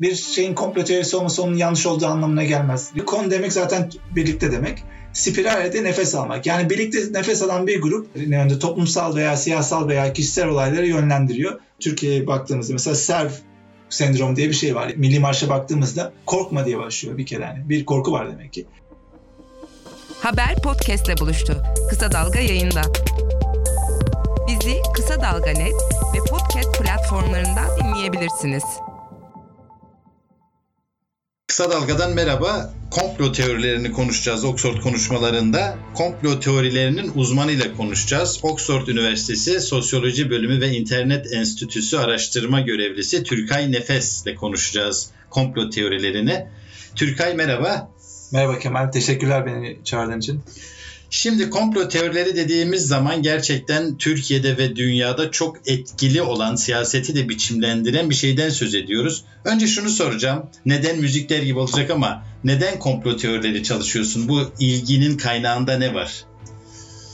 bir şeyin komplo teorisi olması onun yanlış olduğu anlamına gelmez. Kon demek zaten birlikte demek. Spirale de nefes almak. Yani birlikte nefes alan bir grup yani toplumsal veya siyasal veya kişisel olayları yönlendiriyor. Türkiye'ye baktığımızda mesela Serv sendrom diye bir şey var. Milli Marş'a baktığımızda korkma diye başlıyor bir kere yani. Bir korku var demek ki. Haber podcastle buluştu. Kısa Dalga yayında. Bizi Kısa Dalga Net ve podcast platformlarından dinleyebilirsiniz. Kısa Dalga'dan merhaba. Komplo teorilerini konuşacağız Oxford konuşmalarında. Komplo teorilerinin uzmanıyla konuşacağız. Oxford Üniversitesi Sosyoloji Bölümü ve İnternet Enstitüsü araştırma görevlisi Türkay Nefes ile konuşacağız komplo teorilerini. Türkay merhaba. Merhaba Kemal, teşekkürler beni çağırdığın için. Şimdi komplo teorileri dediğimiz zaman gerçekten Türkiye'de ve dünyada çok etkili olan, siyaseti de biçimlendiren bir şeyden söz ediyoruz. Önce şunu soracağım. Neden müzikler gibi olacak ama neden komplo teorileri çalışıyorsun? Bu ilginin kaynağında ne var?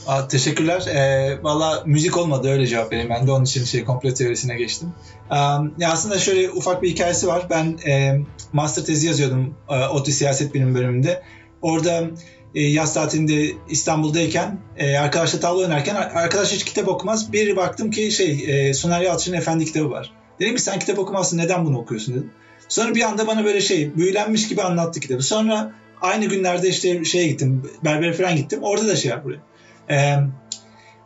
Aa, teşekkürler. Ee, Valla müzik olmadı öyle cevap vereyim. Ben de onun için şey komplo teorisine geçtim. Um, ya aslında şöyle ufak bir hikayesi var. Ben e, master tezi yazıyordum e, ODTÜ Siyaset Bilim bölümünde. Orada e, yaz tatilinde İstanbul'dayken e, arkadaşla tavla oynarken arkadaş hiç kitap okumaz. Bir baktım ki şey e, Soner Yalçın'ın Efendi kitabı var. Dedim ki sen kitap okumazsın neden bunu okuyorsun dedim. Sonra bir anda bana böyle şey büyülenmiş gibi anlattı kitabı. Sonra aynı günlerde işte şeye gittim berbere falan gittim. Orada da şey yapıyor. Ee,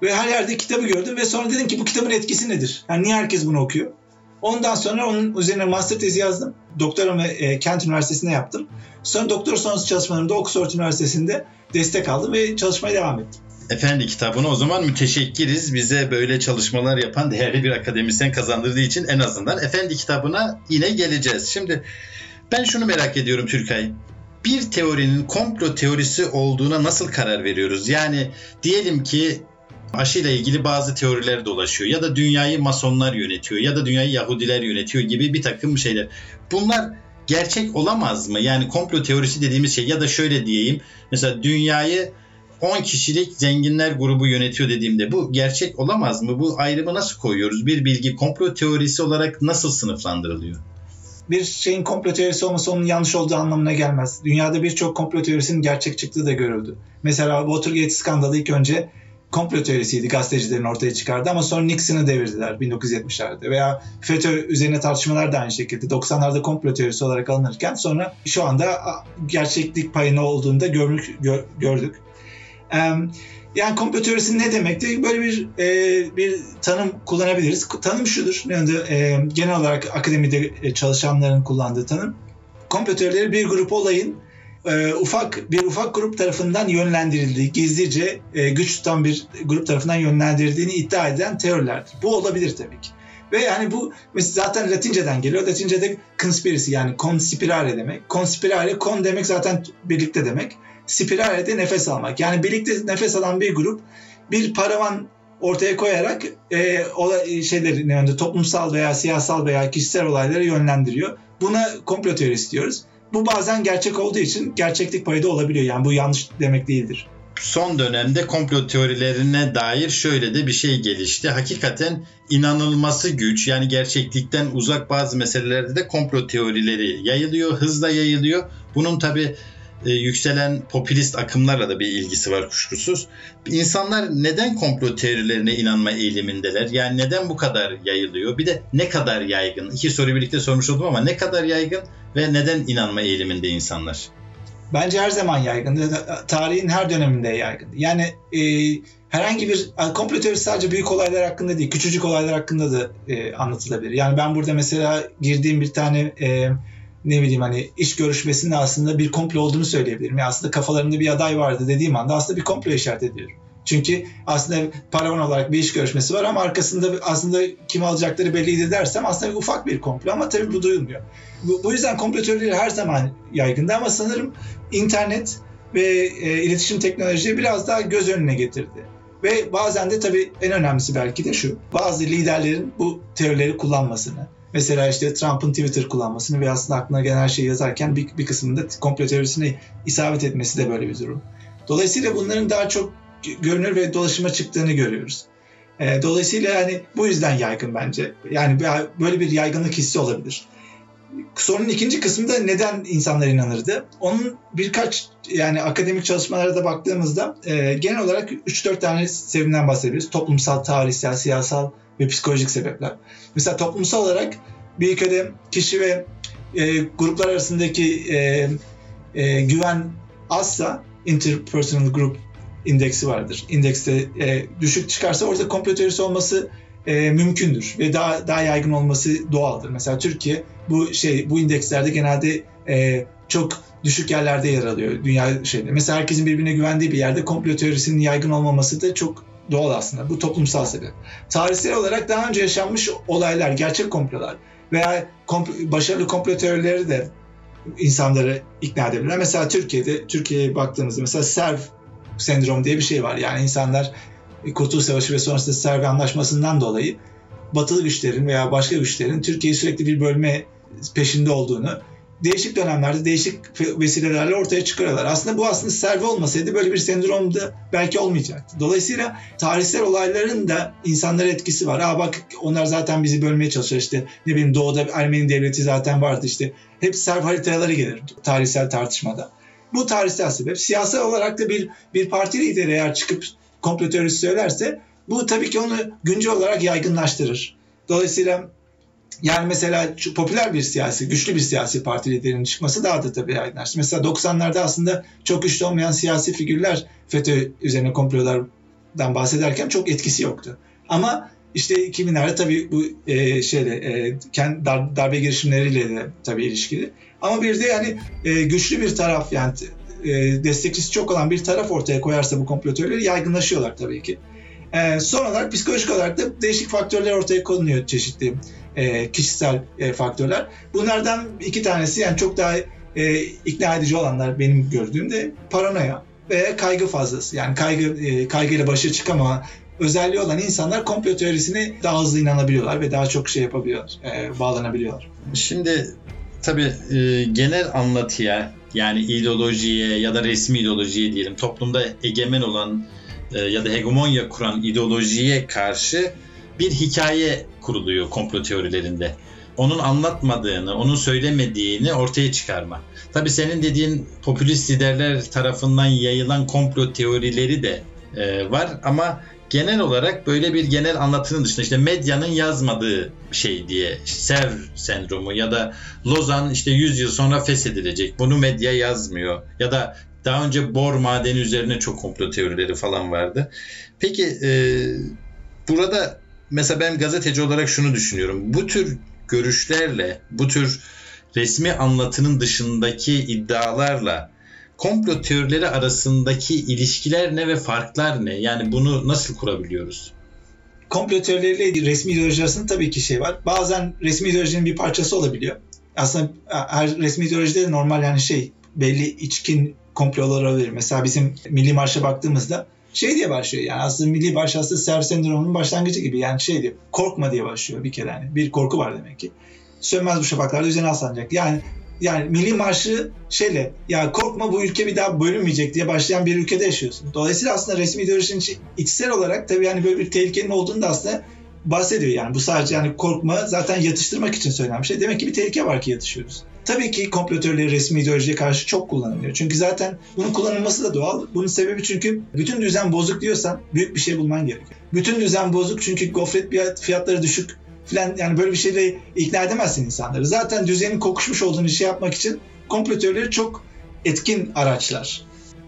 ve her yerde kitabı gördüm ve sonra dedim ki bu kitabın etkisi nedir? Yani niye herkes bunu okuyor? Ondan sonra onun üzerine master tezi yazdım. Doktoramı e, Kent Üniversitesi'nde yaptım. Sonra doktor sonrası çalışmalarımda Oxford Üniversitesi'nde destek aldım ve çalışmaya devam ettim. Efendi kitabını o zaman müteşekkiriz. Bize böyle çalışmalar yapan değerli bir akademisyen kazandırdığı için en azından Efendi kitabına yine geleceğiz. Şimdi ben şunu merak ediyorum Türkay. Bir teorinin komplo teorisi olduğuna nasıl karar veriyoruz? Yani diyelim ki aşıyla ilgili bazı teoriler dolaşıyor ya da dünyayı masonlar yönetiyor ya da dünyayı Yahudiler yönetiyor gibi bir takım şeyler. Bunlar gerçek olamaz mı? Yani komplo teorisi dediğimiz şey ya da şöyle diyeyim mesela dünyayı 10 kişilik zenginler grubu yönetiyor dediğimde bu gerçek olamaz mı? Bu ayrımı nasıl koyuyoruz? Bir bilgi komplo teorisi olarak nasıl sınıflandırılıyor? Bir şeyin komplo teorisi olması onun yanlış olduğu anlamına gelmez. Dünyada birçok komplo teorisinin gerçek çıktığı da görüldü. Mesela Watergate skandalı ilk önce komplo teorisiydi gazetecilerin ortaya çıkardı ama sonra Nixon'ı devirdiler 1970'lerde veya FETÖ üzerine tartışmalar da aynı şekilde 90'larda komplo teorisi olarak alınırken sonra şu anda gerçeklik payını olduğunda gördük. gördük. Yani komplo teorisi ne demekti? Böyle bir e, bir tanım kullanabiliriz. Tanım şudur. Yani, e, genel olarak akademide e, çalışanların kullandığı tanım. Komplo teorileri bir grup olayın e, ufak bir ufak grup tarafından yönlendirildiği, gizlice e, güç tutan bir grup tarafından yönlendirildiğini iddia eden teorilerdir. Bu olabilir tabii ki. Ve yani bu zaten Latinceden geliyor. Latincede conspiracy yani conspirare demek. Conspirare, con demek zaten birlikte demek. Spirale de nefes almak. Yani birlikte nefes alan bir grup bir paravan ortaya koyarak e, olay, şeyleri yani toplumsal veya siyasal veya kişisel olayları yönlendiriyor. Buna komplo teorisi diyoruz. Bu bazen gerçek olduğu için gerçeklik payı da olabiliyor. Yani bu yanlış demek değildir. Son dönemde komplo teorilerine dair şöyle de bir şey gelişti. Hakikaten inanılması güç yani gerçeklikten uzak bazı meselelerde de komplo teorileri yayılıyor, hızla yayılıyor. Bunun tabi e, yükselen popülist akımlarla da bir ilgisi var kuşkusuz. İnsanlar neden komplo teorilerine inanma eğilimindeler? Yani neden bu kadar yayılıyor? Bir de ne kadar yaygın? İki soru birlikte sormuş oldum ama ne kadar yaygın ve neden inanma eğiliminde insanlar? Bence her zaman yaygın. Tarihin her döneminde yaygın. Yani e, herhangi bir komplo teorisi sadece büyük olaylar hakkında değil, küçücük olaylar hakkında da e, anlatılabilir. Yani ben burada mesela girdiğim bir tane e, ne bileyim hani iş görüşmesinde aslında bir komplo olduğunu söyleyebilirim. Yani aslında kafalarında bir aday vardı dediğim anda aslında bir komplo işaret ediyorum. Çünkü aslında paravan olarak bir iş görüşmesi var ama arkasında aslında kim alacakları belliydi dersem aslında ufak bir komplo ama tabii bu duyulmuyor. Bu, bu yüzden komplo teorileri her zaman yaygındı ama sanırım internet ve e, iletişim teknolojiyi biraz daha göz önüne getirdi. Ve bazen de tabii en önemlisi belki de şu. Bazı liderlerin bu teorileri kullanmasını, Mesela işte Trump'ın Twitter kullanmasını ve aslında aklına gelen her şeyi yazarken bir, bir kısmında komplo teorisine isabet etmesi de böyle bir durum. Dolayısıyla bunların daha çok görünür ve dolaşıma çıktığını görüyoruz. E, dolayısıyla yani bu yüzden yaygın bence. Yani böyle bir yaygınlık hissi olabilir. sorunun ikinci kısmında neden insanlar inanırdı? Onun birkaç yani akademik çalışmalara da baktığımızda e, genel olarak 3-4 tane sebebinden bahsedebiliriz. Toplumsal, tarihsel, siyasal ve psikolojik sebepler. Mesela toplumsal olarak bir ülkede kişi ve e, gruplar arasındaki e, e, güven azsa interpersonal group indeksi vardır. İndekste e, düşük çıkarsa orada komplo teorisi olması e, mümkündür ve daha daha yaygın olması doğaldır. Mesela Türkiye bu şey bu indekslerde genelde e, çok düşük yerlerde yer alıyor dünya şeyde. Mesela herkesin birbirine güvendiği bir yerde komplo teorisinin yaygın olmaması da çok doğal aslında. Bu toplumsal sebep. Tarihsel olarak daha önce yaşanmış olaylar, gerçek komplolar veya kompl- başarılı komplo teorileri de insanları ikna edebilir. Mesela Türkiye'de, Türkiye'ye baktığımızda mesela Serv sendromu diye bir şey var. Yani insanlar Kurtuluş Savaşı ve sonrasında Serv Anlaşması'ndan dolayı batılı güçlerin veya başka güçlerin Türkiye'yi sürekli bir bölme peşinde olduğunu değişik dönemlerde değişik vesilelerle ortaya çıkarıyorlar. Aslında bu aslında serve olmasaydı böyle bir sendrom da belki olmayacaktı. Dolayısıyla tarihsel olayların da insanlara etkisi var. Aa bak onlar zaten bizi bölmeye çalışıyor işte ne bileyim doğuda Ermeni devleti zaten vardı işte. Hep serv haritaları gelir tarihsel tartışmada. Bu tarihsel sebep. Siyasal olarak da bir bir parti lideri eğer çıkıp komplo teorisi söylerse bu tabii ki onu güncel olarak yaygınlaştırır. Dolayısıyla yani mesela popüler bir siyasi, güçlü bir siyasi parti liderinin çıkması daha da tabii yaygınlaştı. Mesela 90'larda aslında çok güçlü olmayan siyasi figürler FETÖ üzerine komplolardan bahsederken çok etkisi yoktu. Ama işte 2000'lerde tabii bu e, şeyle e, kendi dar, darbe girişimleriyle de tabii ilişkili. Ama bir de yani e, güçlü bir taraf yani e, destekçisi çok olan bir taraf ortaya koyarsa bu komplo yaygınlaşıyorlar tabii ki. E, son olarak psikolojik olarak da değişik faktörler ortaya konuluyor çeşitli e, kişisel e, faktörler. Bunlardan iki tanesi yani çok daha e, ikna edici olanlar benim gördüğümde paranoya ve kaygı fazlası. Yani kaygı e, kaygıyla başa çıkama özelliği olan insanlar komplo teorisine daha hızlı inanabiliyorlar ve daha çok şey yapabiliyorlar, e, bağlanabiliyorlar. Şimdi tabii e, genel anlatıya yani ideolojiye ya da resmi ideolojiye diyelim toplumda egemen olan e, ya da hegemonya kuran ideolojiye karşı bir hikaye kuruluyor komplo teorilerinde. Onun anlatmadığını, onun söylemediğini ortaya çıkarma. Tabii senin dediğin popülist liderler tarafından yayılan komplo teorileri de e, var ama genel olarak böyle bir genel anlatının dışında işte medyanın yazmadığı şey diye Sev sendromu ya da Lozan işte 100 yıl sonra feshedilecek. Bunu medya yazmıyor. Ya da daha önce bor madeni üzerine çok komplo teorileri falan vardı. Peki e, burada mesela ben gazeteci olarak şunu düşünüyorum. Bu tür görüşlerle, bu tür resmi anlatının dışındaki iddialarla komplo teorileri arasındaki ilişkiler ne ve farklar ne? Yani bunu nasıl kurabiliyoruz? Komplo teorileriyle resmi ideoloji arasında tabii ki şey var. Bazen resmi ideolojinin bir parçası olabiliyor. Aslında her resmi ideolojide de normal yani şey belli içkin komplolar olabilir. Mesela bizim Milli Marş'a baktığımızda şey diye başlıyor yani aslında milli baş aslında serv sendromunun başlangıcı gibi yani şey diyor korkma diye başlıyor bir kere yani bir korku var demek ki. Sönmez bu şafaklarda üzerine aslanacak. Yani yani milli marşı şeyle ya korkma bu ülke bir daha bölünmeyecek diye başlayan bir ülkede yaşıyorsun. Dolayısıyla aslında resmi ideolojinin içsel olarak tabii yani böyle bir tehlikenin olduğunu da aslında bahsediyor yani. Bu sadece yani korkma zaten yatıştırmak için söylenen bir şey. Demek ki bir tehlike var ki yatışıyoruz. Tabii ki komplotörleri resmi ideolojiye karşı çok kullanılıyor. Çünkü zaten bunun kullanılması da doğal. Bunun sebebi çünkü bütün düzen bozuk diyorsan büyük bir şey bulman gerekiyor. Bütün düzen bozuk çünkü gofret fiyatları düşük falan yani böyle bir şeyle ikna edemezsin insanları. Zaten düzenin kokuşmuş olduğunu şey yapmak için komplotörleri çok etkin araçlar.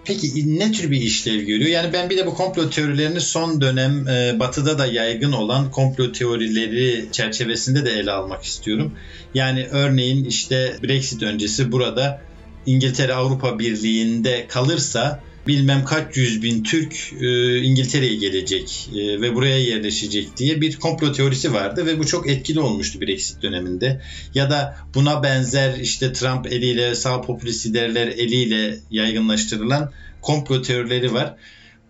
Peki ne tür bir işlev görüyor? Yani ben bir de bu komplo teorilerini son dönem e, batıda da yaygın olan komplo teorileri çerçevesinde de ele almak istiyorum. Yani örneğin işte Brexit öncesi burada İngiltere Avrupa Birliği'nde kalırsa bilmem kaç yüz bin Türk e, İngiltere'ye gelecek e, ve buraya yerleşecek diye bir komplo teorisi vardı ve bu çok etkili olmuştu Brexit döneminde. Ya da buna benzer işte Trump eliyle sağ popülist liderler eliyle yaygınlaştırılan komplo teorileri var.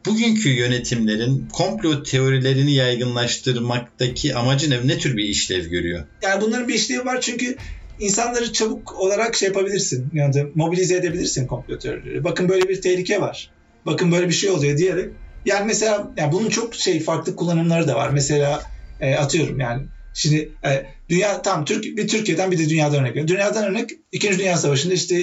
Bugünkü yönetimlerin komplo teorilerini yaygınlaştırmaktaki amacı ne, ne tür bir işlev görüyor? Yani bunların bir işlevi var çünkü insanları çabuk olarak şey yapabilirsin. Yani mobilize edebilirsin komplo teorileri. Bakın böyle bir tehlike var. Bakın böyle bir şey oluyor diyerek. Yani mesela yani bunun çok şey farklı kullanımları da var. Mesela e, atıyorum yani Şimdi e, dünya tam Türk bir Türkiye'den bir de dünyadan örnek. Dünyadan örnek İkinci Dünya Savaşı'nda işte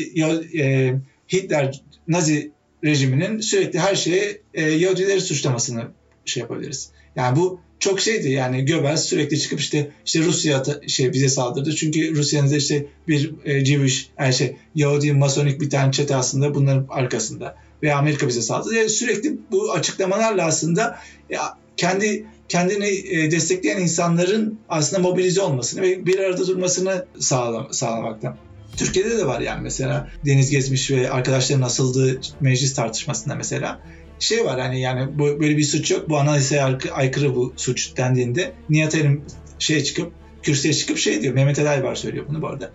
e, Hitler Nazi rejiminin sürekli her şeye e, Yahudileri suçlamasını şey yapabiliriz. Yani bu çok şeydi yani Göbels sürekli çıkıp işte işte Rusya şey bize saldırdı. Çünkü Rusya'nın işte bir e, Jewish yani şey Yahudi masonik bir tane çete aslında bunların arkasında ve Amerika bize saldırdı. Yani sürekli bu açıklamalarla aslında ya, kendi kendini e, destekleyen insanların aslında mobilize olmasını ve bir arada durmasını sağlam, sağlamaktan. Türkiye'de de var yani mesela Deniz Gezmiş ve arkadaşların asıldığı meclis tartışmasında mesela şey var hani yani böyle bir suç yok. Bu anayasaya aykırı bu suç dendiğinde Nihat Erim şey çıkıp kürsüye çıkıp şey diyor. Mehmet Ali Aybar söylüyor bunu bu arada.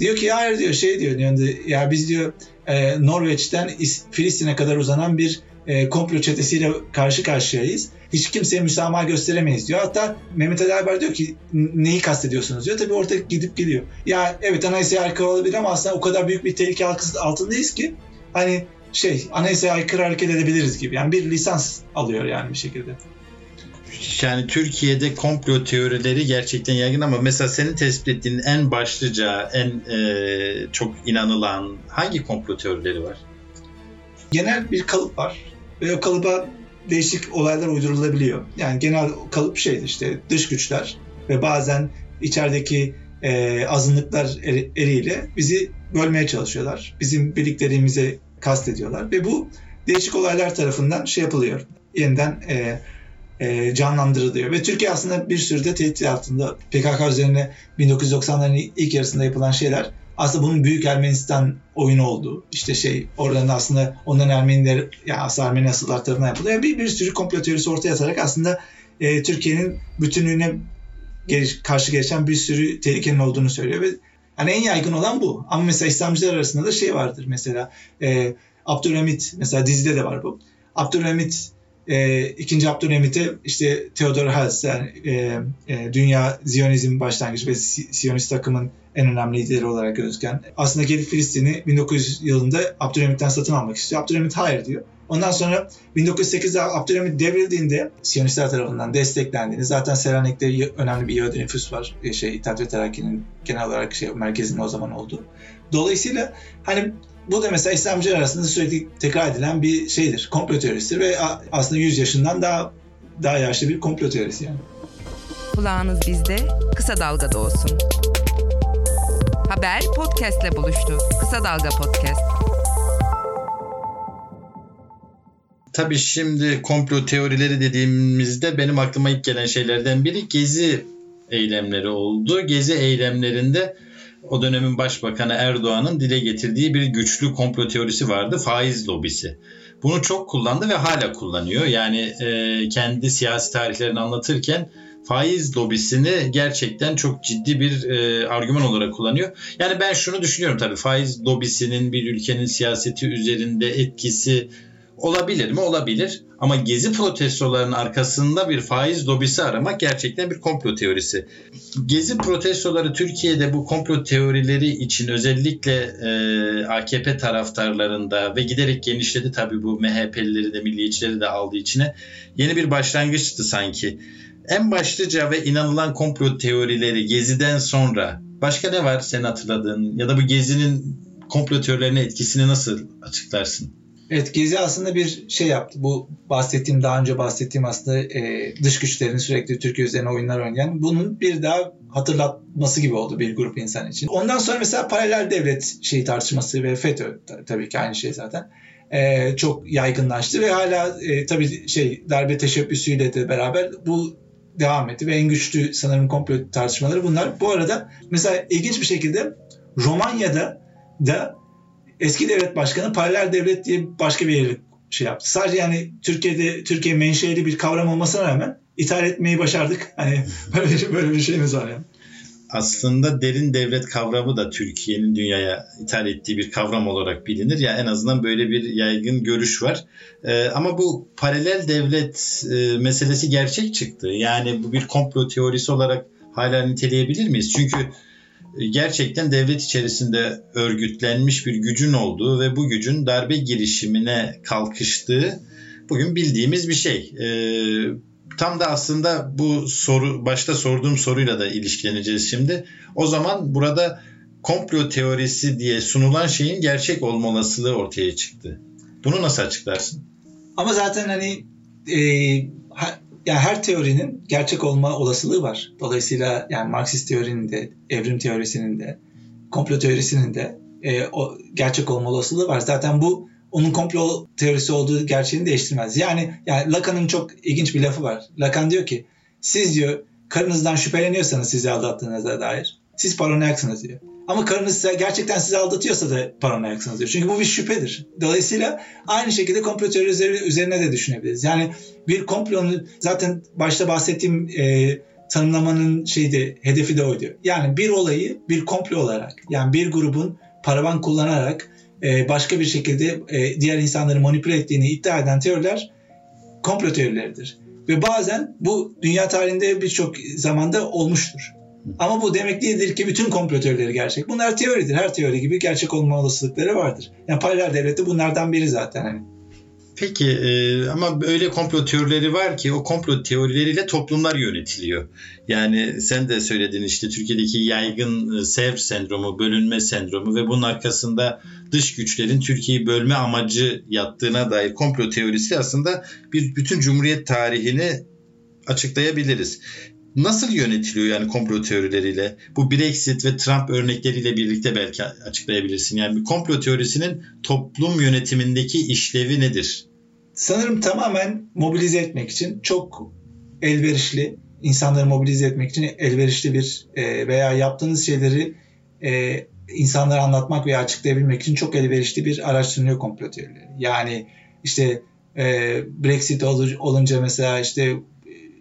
Diyor ki hayır diyor şey diyor, diyor ya biz diyor e, Norveç'ten Filistin'e kadar uzanan bir e, komplo çetesiyle karşı karşıyayız. Hiç kimseye müsamaha gösteremeyiz diyor. Hatta Mehmet Ali Aybar diyor ki neyi kastediyorsunuz diyor. Tabii orada gidip geliyor. Ya evet anayasaya aykırı olabilir ama aslında o kadar büyük bir tehlike altındayız ki hani şey anayasaya aykırı hareket edebiliriz gibi. Yani bir lisans alıyor yani bir şekilde. Yani Türkiye'de komplo teorileri gerçekten yaygın ama mesela senin tespit ettiğin en başlıca, en e, çok inanılan hangi komplo teorileri var? Genel bir kalıp var ve o kalıba değişik olaylar uydurulabiliyor. Yani genel kalıp şeydir işte dış güçler ve bazen içerideki e, azınlıklar eliyle bizi bölmeye çalışıyorlar. Bizim birliklerimize kastediyorlar ve bu değişik olaylar tarafından şey yapılıyor. Yeniden e, e, canlandırılıyor. Ve Türkiye aslında bir sürü de tehdit altında. PKK üzerine 1990'ların ilk yarısında yapılan şeyler aslında bunun Büyük Ermenistan oyunu olduğu. İşte şey oradan aslında onların Ermeniler ya aslında Ermeni asıllar tarafından yapılıyor. Bir, bir sürü komplo teorisi ortaya atarak aslında e, Türkiye'nin bütünlüğüne geliş, karşı gelişen bir sürü tehlikenin olduğunu söylüyor ve yani en yaygın olan bu. Ama mesela İslamcılar arasında da şey vardır mesela e, Abdülhamit mesela dizide de var bu. Abdülhamit e, ikinci Abdülhamit'e işte Theodor Herzl yani, e, e, dünya Ziyonizm başlangıcı ve Siyonist takımın en önemli lideri olarak gözüken aslında gelip Filistin'i 1900 yılında Abdülhamit'ten satın almak istiyor. Abdülhamit hayır diyor. Ondan sonra 1908'de Abdülhamit devrildiğinde Siyonistler tarafından desteklendiğini zaten Selanik'te önemli bir Yahudi nüfus var. E, şey İttihat ve Terakki'nin genel olarak şey merkezinin o zaman olduğu. Dolayısıyla hani bu da mesela İslamcılar arasında sürekli tekrar edilen bir şeydir. Komplo teorisidir ve aslında 100 yaşından daha daha yaşlı bir komplo teorisi yani. Kulağınız bizde, kısa dalgada olsun. Haber podcastle buluştu. Kısa Dalga Podcast. Tabii şimdi komplo teorileri dediğimizde benim aklıma ilk gelen şeylerden biri gezi eylemleri oldu. Gezi eylemlerinde o dönemin başbakanı Erdoğan'ın dile getirdiği bir güçlü komplo teorisi vardı. Faiz lobisi. Bunu çok kullandı ve hala kullanıyor. Yani e, kendi siyasi tarihlerini anlatırken faiz lobisini gerçekten çok ciddi bir e, argüman olarak kullanıyor. Yani ben şunu düşünüyorum tabii faiz lobisinin bir ülkenin siyaseti üzerinde etkisi olabilir mi? Olabilir. Ama gezi protestolarının arkasında bir faiz lobisi aramak gerçekten bir komplo teorisi. Gezi protestoları Türkiye'de bu komplo teorileri için özellikle e, AKP taraftarlarında ve giderek genişledi tabii bu MHP'lileri de milliyetçileri de aldı içine. Yeni bir başlangıçtı sanki. En başlıca ve inanılan komplo teorileri Gezi'den sonra başka ne var senin hatırladığın ya da bu Gezi'nin komplo teorilerine etkisini nasıl açıklarsın? Evet Gezi aslında bir şey yaptı. Bu bahsettiğim daha önce bahsettiğim aslında e, dış güçlerin sürekli Türkiye üzerine oyunlar oynayan bunun bir daha hatırlatması gibi oldu bir grup insan için. Ondan sonra mesela paralel devlet şey tartışması ve FETÖ tabii ki aynı şey zaten e, çok yaygınlaştı ve hala e, tabii şey darbe teşebbüsüyle de beraber bu devam etti ve en güçlü sanırım komplo tartışmaları bunlar. Bu arada mesela ilginç bir şekilde Romanya'da da eski devlet başkanı paralel devlet diye başka bir yeri şey yaptı. Sadece yani Türkiye'de Türkiye menşeli bir kavram olmasına rağmen ithal etmeyi başardık. Hani böyle, böyle bir şeyimiz var yani aslında derin devlet kavramı da Türkiye'nin dünyaya ithal ettiği bir kavram olarak bilinir. Ya yani en azından böyle bir yaygın görüş var. Ee, ama bu paralel devlet e, meselesi gerçek çıktı. Yani bu bir komplo teorisi olarak hala niteleyebilir miyiz? Çünkü gerçekten devlet içerisinde örgütlenmiş bir gücün olduğu ve bu gücün darbe girişimine kalkıştığı bugün bildiğimiz bir şey. Ee, tam da aslında bu soru başta sorduğum soruyla da ilişkileneceğiz şimdi. O zaman burada komplo teorisi diye sunulan şeyin gerçek olma olasılığı ortaya çıktı. Bunu nasıl açıklarsın? Ama zaten hani e, yani her teorinin gerçek olma olasılığı var. Dolayısıyla yani Marksist teorinin de, evrim teorisinin de, komplo teorisinin de e, o gerçek olma olasılığı var. Zaten bu onun komplo teorisi olduğu gerçeğini değiştirmez. Yani yani Lacan'ın çok ilginç bir lafı var. Lacan diyor ki siz diyor karınızdan şüpheleniyorsanız sizi aldattığınıza dair siz paranoyaksınız diyor. Ama karınız size, gerçekten sizi aldatıyorsa da paranoyaksınız diyor. Çünkü bu bir şüphedir. Dolayısıyla aynı şekilde komplo teorileri üzerine de düşünebiliriz. Yani bir komplonun zaten başta bahsettiğim e, tanımlamanın şeydi, hedefi de oydu. Yani bir olayı bir komplo olarak yani bir grubun paravan kullanarak e, başka bir şekilde e, diğer insanları manipüle ettiğini iddia eden teoriler komplo teorileridir. Ve bazen bu dünya tarihinde birçok zamanda olmuştur. Ama bu demek değildir ki bütün komplo teorileri gerçek. Bunlar teoridir. Her teori gibi gerçek olma olasılıkları vardır. Yani paralel devlette bunlardan biri zaten. Hani. Peki e, ama öyle komplo teorileri var ki o komplo teorileriyle toplumlar yönetiliyor. Yani sen de söyledin işte Türkiye'deki yaygın e, Sevr sendromu, bölünme sendromu ve bunun arkasında dış güçlerin Türkiye'yi bölme amacı yattığına dair komplo teorisi aslında bir bütün Cumhuriyet tarihini açıklayabiliriz. Nasıl yönetiliyor yani komplo teorileriyle? Bu Brexit ve Trump örnekleriyle birlikte belki açıklayabilirsin. Yani bir komplo teorisinin toplum yönetimindeki işlevi nedir? Sanırım tamamen mobilize etmek için çok elverişli, insanları mobilize etmek için elverişli bir e, veya yaptığınız şeyleri e, insanlara anlatmak veya açıklayabilmek için çok elverişli bir araç sunuyor komplo teorileri. Yani işte e, Brexit olunca mesela işte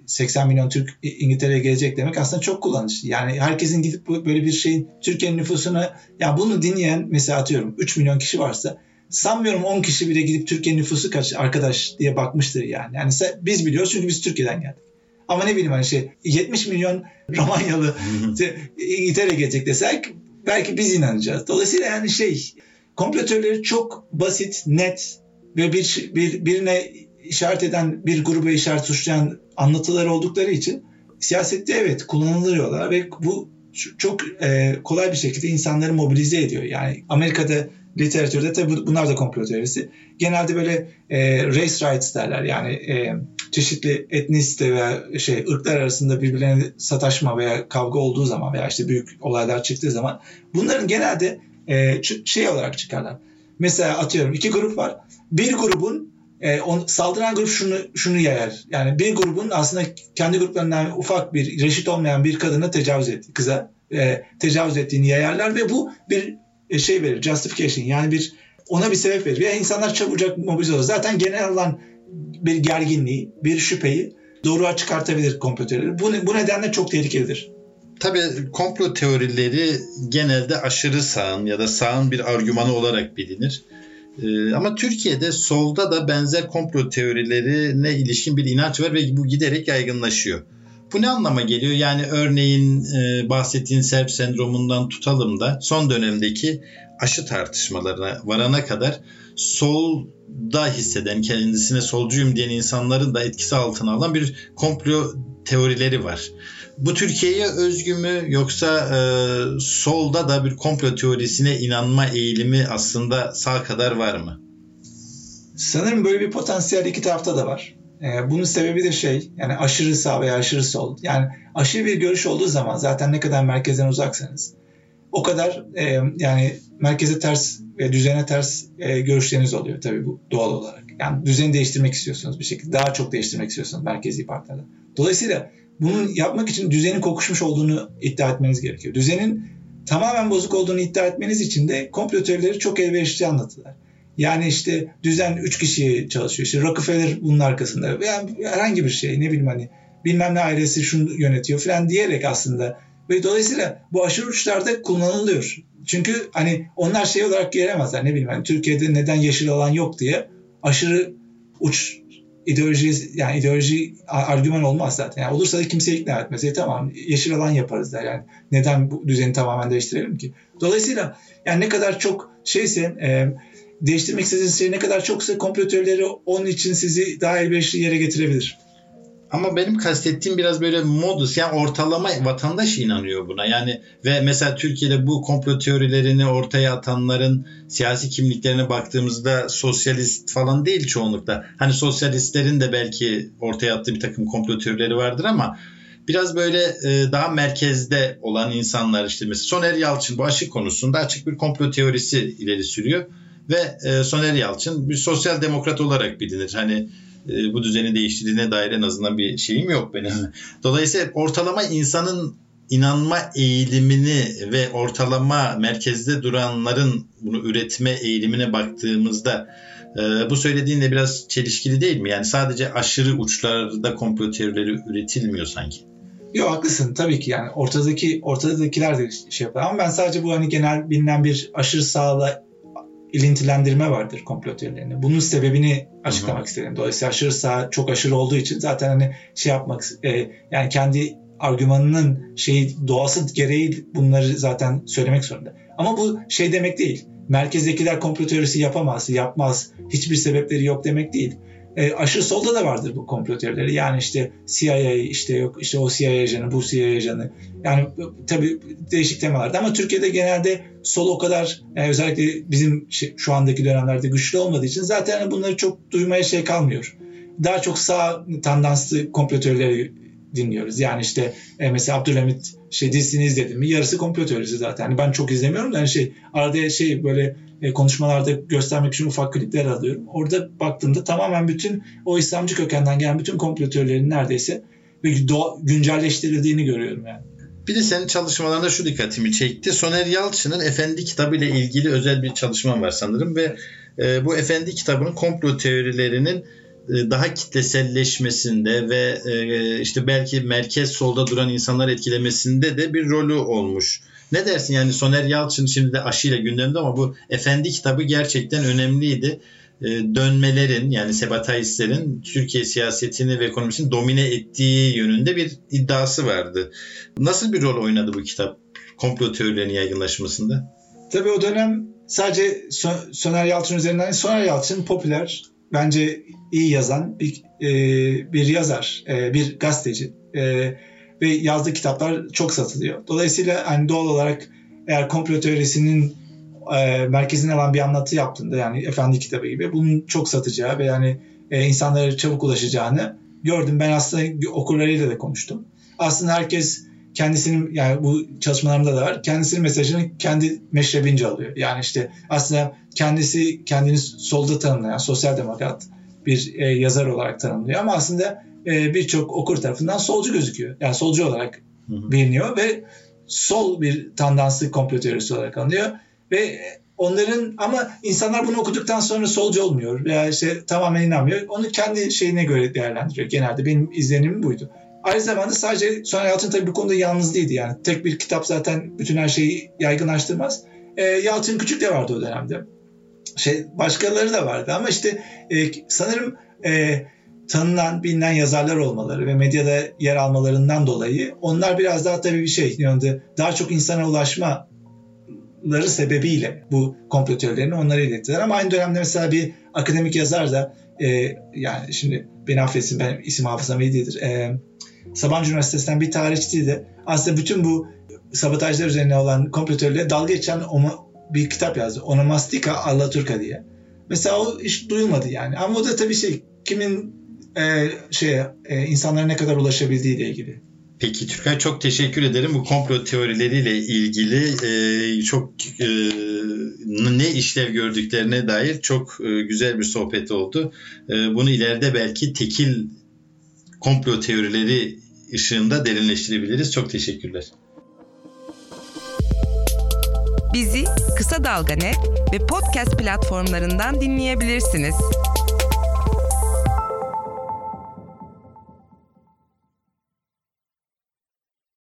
80 milyon Türk İngiltere'ye gelecek demek aslında çok kullanışlı. Yani herkesin gidip böyle bir şeyin Türkiye'nin nüfusuna ya bunu dinleyen mesela atıyorum 3 milyon kişi varsa sanmıyorum 10 kişi bile gidip Türkiye'nin nüfusu kaç arkadaş diye bakmıştır yani. Yani biz biliyoruz çünkü biz Türkiye'den geldik. Ama ne bileyim hani şey 70 milyon Romanyalı İngiltere'ye gelecek desek belki biz inanacağız. Dolayısıyla yani şey komplo çok basit, net ve bir, bir birine işaret eden bir gruba işaret suçlayan anlatılar oldukları için siyasette evet kullanılıyorlar ve bu çok e, kolay bir şekilde insanları mobilize ediyor. Yani Amerika'da literatürde tabii bunlar da komplo teorisi. Genelde böyle e, race rights derler. Yani e, çeşitli etnisite veya şey ırklar arasında birbirlerine sataşma veya kavga olduğu zaman veya işte büyük olaylar çıktığı zaman bunların genelde e, şey olarak çıkarlar. Mesela atıyorum iki grup var. Bir grubun e, on, saldıran grup şunu şunu yayar. Yani bir grubun aslında kendi gruplarından ufak bir reşit olmayan bir kadına tecavüz etti, kıza e, tecavüz ettiğini yayarlar ve bu bir e, şey verir, justification yani bir ona bir sebep verir. Ve insanlar çabucak mobilize olur. Zaten genel olan bir gerginliği, bir şüpheyi doğruğa çıkartabilir komplo teorileri. Bu, bu nedenle çok tehlikelidir. Tabii komplo teorileri genelde aşırı sağın ya da sağın bir argümanı olarak bilinir. Ee, ama Türkiye'de solda da benzer komplo teorilerine ilişkin bir inanç var ve bu giderek yaygınlaşıyor. Bu ne anlama geliyor? Yani örneğin e, bahsettiğin Serp sendromundan tutalım da son dönemdeki aşı tartışmalarına varana kadar solda hisseden, kendisine solcuyum diyen insanların da etkisi altına alan bir komplo teorileri var. Bu Türkiye'ye özgü mü yoksa e, solda da bir komplo teorisine inanma eğilimi aslında sağ kadar var mı? Sanırım böyle bir potansiyel iki tarafta da var. E, bunun sebebi de şey yani aşırı sağ veya aşırı sol. Yani aşırı bir görüş olduğu zaman zaten ne kadar merkezden uzaksanız o kadar e, yani merkeze ters ve düzene ters e, görüşleriniz oluyor tabii bu doğal olarak. Yani düzeni değiştirmek istiyorsunuz bir şekilde. Daha çok değiştirmek istiyorsunuz merkezi partilerde. Dolayısıyla bunu yapmak için düzenin kokuşmuş olduğunu iddia etmeniz gerekiyor. Düzenin tamamen bozuk olduğunu iddia etmeniz için de komplo teorileri çok elverişli anlatırlar. Yani işte düzen 3 kişi çalışıyor. İşte Rockefeller bunun arkasında. Veya herhangi bir şey ne bileyim hani bilmem ne ailesi şunu yönetiyor falan diyerek aslında. Ve dolayısıyla bu aşırı uçlarda kullanılıyor. Çünkü hani onlar şey olarak gelemezler ne bileyim hani Türkiye'de neden yeşil alan yok diye aşırı uç ideoloji yani ideoloji argüman olmaz zaten. Yani olursa da kimse ikna etmez. E tamam yeşil alan yaparız der. Yani neden bu düzeni tamamen değiştirelim ki? Dolayısıyla yani ne kadar çok şeyse e, değiştirmek istediğiniz şey ne kadar çoksa komplo teorileri onun için sizi daha elverişli yere getirebilir. Ama benim kastettiğim biraz böyle modus yani ortalama vatandaş inanıyor buna. Yani ve mesela Türkiye'de bu komplo teorilerini ortaya atanların siyasi kimliklerine baktığımızda sosyalist falan değil çoğunlukla. Hani sosyalistlerin de belki ortaya attığı bir takım komplo teorileri vardır ama biraz böyle e, daha merkezde olan insanlar işte mesela Soner Yalçın bu aşı konusunda açık bir komplo teorisi ileri sürüyor ve e, Soner Yalçın bir sosyal demokrat olarak bilinir. Hani e, bu düzeni değiştirdiğine dair en azından bir şeyim yok benim. Dolayısıyla ortalama insanın inanma eğilimini ve ortalama merkezde duranların bunu üretme eğilimine baktığımızda e, bu söylediğinle biraz çelişkili değil mi? Yani sadece aşırı uçlarda komplo teorileri üretilmiyor sanki. Yok haklısın tabii ki yani ortadaki ortadakiler de şey yapar ama ben sadece bu hani genel bilinen bir aşırı sağla ilintilendirme vardır komplo teorilerinde. Bunun sebebini açıklamak Hı-hı. istedim. Dolayısıyla aşırı sağ çok aşırı olduğu için zaten hani şey yapmak e, yani kendi argümanının şey doğası gereği bunları zaten söylemek zorunda. Ama bu şey demek değil. Merkezdekiler komplo teorisi yapamaz, yapmaz, hiçbir sebepleri yok demek değil. E, aşırı solda da vardır bu komplo teorileri. Yani işte CIA, işte yok işte o CIA ajanı, bu CIA ajanı. Yani tabii değişik temalarda ama Türkiye'de genelde sol o kadar yani özellikle bizim şu andaki dönemlerde güçlü olmadığı için zaten bunları çok duymaya şey kalmıyor. Daha çok sağ tandanslı komplo teorileri dinliyoruz. Yani işte e, mesela Abdülhamit şey dizisini izledim mi yarısı komplo teorisi zaten. Yani ben çok izlemiyorum da hani şey arada şey böyle e, konuşmalarda göstermek için ufak klipler alıyorum. Orada baktığımda tamamen bütün o İslamcı kökenden gelen bütün komplo teorilerinin neredeyse güncelleştirildiğini görüyorum yani. Bir de senin çalışmalarında şu dikkatimi çekti. Soner Yalçın'ın Efendi kitabı ile ilgili özel bir çalışma var sanırım ve e, bu Efendi kitabının komplo teorilerinin daha kitleselleşmesinde ve e, işte belki merkez solda duran insanlar etkilemesinde de bir rolü olmuş. Ne dersin yani Soner Yalçın şimdi de aşıyla gündemde ama bu Efendi kitabı gerçekten önemliydi. E, dönmelerin yani sebatayistlerin Türkiye siyasetini ve ekonomisini domine ettiği yönünde bir iddiası vardı. Nasıl bir rol oynadı bu kitap komplo teorilerinin yaygınlaşmasında? Tabii o dönem sadece Soner Yalçın üzerinden Soner Yalçın popüler, bence iyi yazan bir, e, bir yazar, e, bir gazeteci. E, ve yazdığı kitaplar çok satılıyor. Dolayısıyla hani doğal olarak eğer komplo teorisinin e, merkezine alan bir anlatı yaptığında yani Efendi kitabı gibi bunun çok satacağı ve yani e, insanlara çabuk ulaşacağını gördüm. Ben aslında okurlarıyla da konuştum. Aslında herkes kendisinin yani bu çalışmalarımda da var. Kendisinin mesajını kendi meşrebince alıyor. Yani işte aslında kendisi kendini solda tanımlayan sosyal demokrat bir e, yazar olarak tanımlıyor ama aslında e, birçok okur tarafından solcu gözüküyor. Yani solcu olarak hı hı. biliniyor ve sol bir tandanslı komplo teorisi olarak anlıyor ve onların ama insanlar bunu okuduktan sonra solcu olmuyor veya işte tamamen inanmıyor. Onu kendi şeyine göre değerlendiriyor. Genelde benim izlenimim buydu. Aynı zamanda sadece Soner Yalçın tabii bu konuda yalnız değildi yani. Tek bir kitap zaten bütün her şeyi yaygınlaştırmaz. E, Yalçın Küçük de vardı o dönemde. Şey başkaları da vardı ama işte e, sanırım e, tanınan, bilinen yazarlar olmaları ve medyada yer almalarından dolayı onlar biraz daha tabii bir şey, yani daha çok insana ulaşmaları sebebiyle bu komplo teorilerini onlara ilettiler. Ama aynı dönemde mesela bir akademik yazar da e, yani şimdi beni affetsin ben isim hafızam iyi değildir. E, Sabancı Üniversitesi'nden bir tarihçiydi. Aslında bütün bu sabotajlar üzerine olan komplo dalga geçen bir kitap yazdı. Onomastika Allaturka diye. Mesela o hiç duyulmadı yani. Ama o da tabii şey kimin e, şeye e, insanlara ne kadar ulaşabildiği ile ilgili. Peki Türkan çok teşekkür ederim. Bu komplo teorileriyle ilgili e, çok e, ne işlev gördüklerine dair çok e, güzel bir sohbet oldu. E, bunu ileride belki tekil komplo teorileri ışığında derinleştirebiliriz. Çok teşekkürler. Bizi Kısa Dalga Net ve podcast platformlarından dinleyebilirsiniz.